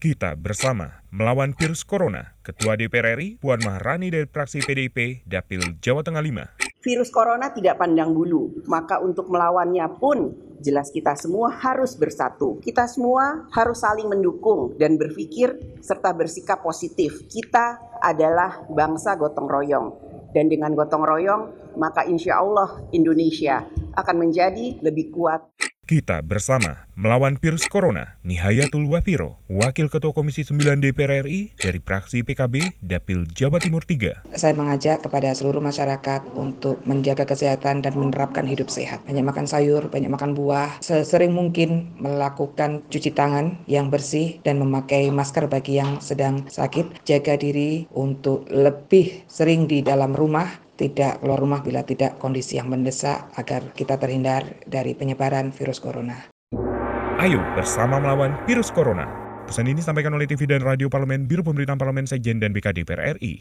Kita bersama melawan virus corona. Ketua DPR RI Puan Maharani dari fraksi PDIP Dapil Jawa Tengah 5. Virus corona tidak pandang bulu, maka untuk melawannya pun jelas kita semua harus bersatu. Kita semua harus saling mendukung dan berpikir serta bersikap positif. Kita adalah bangsa gotong royong. Dan dengan gotong royong, maka insya Allah Indonesia akan menjadi lebih kuat. Kita bersama melawan virus corona. Nihayatul Wafiro, Wakil Ketua Komisi 9 DPR RI dari fraksi PKB Dapil Jawa Timur 3. Saya mengajak kepada seluruh masyarakat untuk menjaga kesehatan dan menerapkan hidup sehat. Banyak makan sayur, banyak makan buah, sesering mungkin melakukan cuci tangan yang bersih dan memakai masker bagi yang sedang sakit. Jaga diri untuk lebih sering di dalam rumah tidak keluar rumah bila tidak kondisi yang mendesak agar kita terhindar dari penyebaran virus corona. Ayo bersama melawan virus corona. Pesan ini disampaikan oleh TV dan Radio Parlemen, Biro Pemberitaan Parlemen Sekjen dan BKD RI.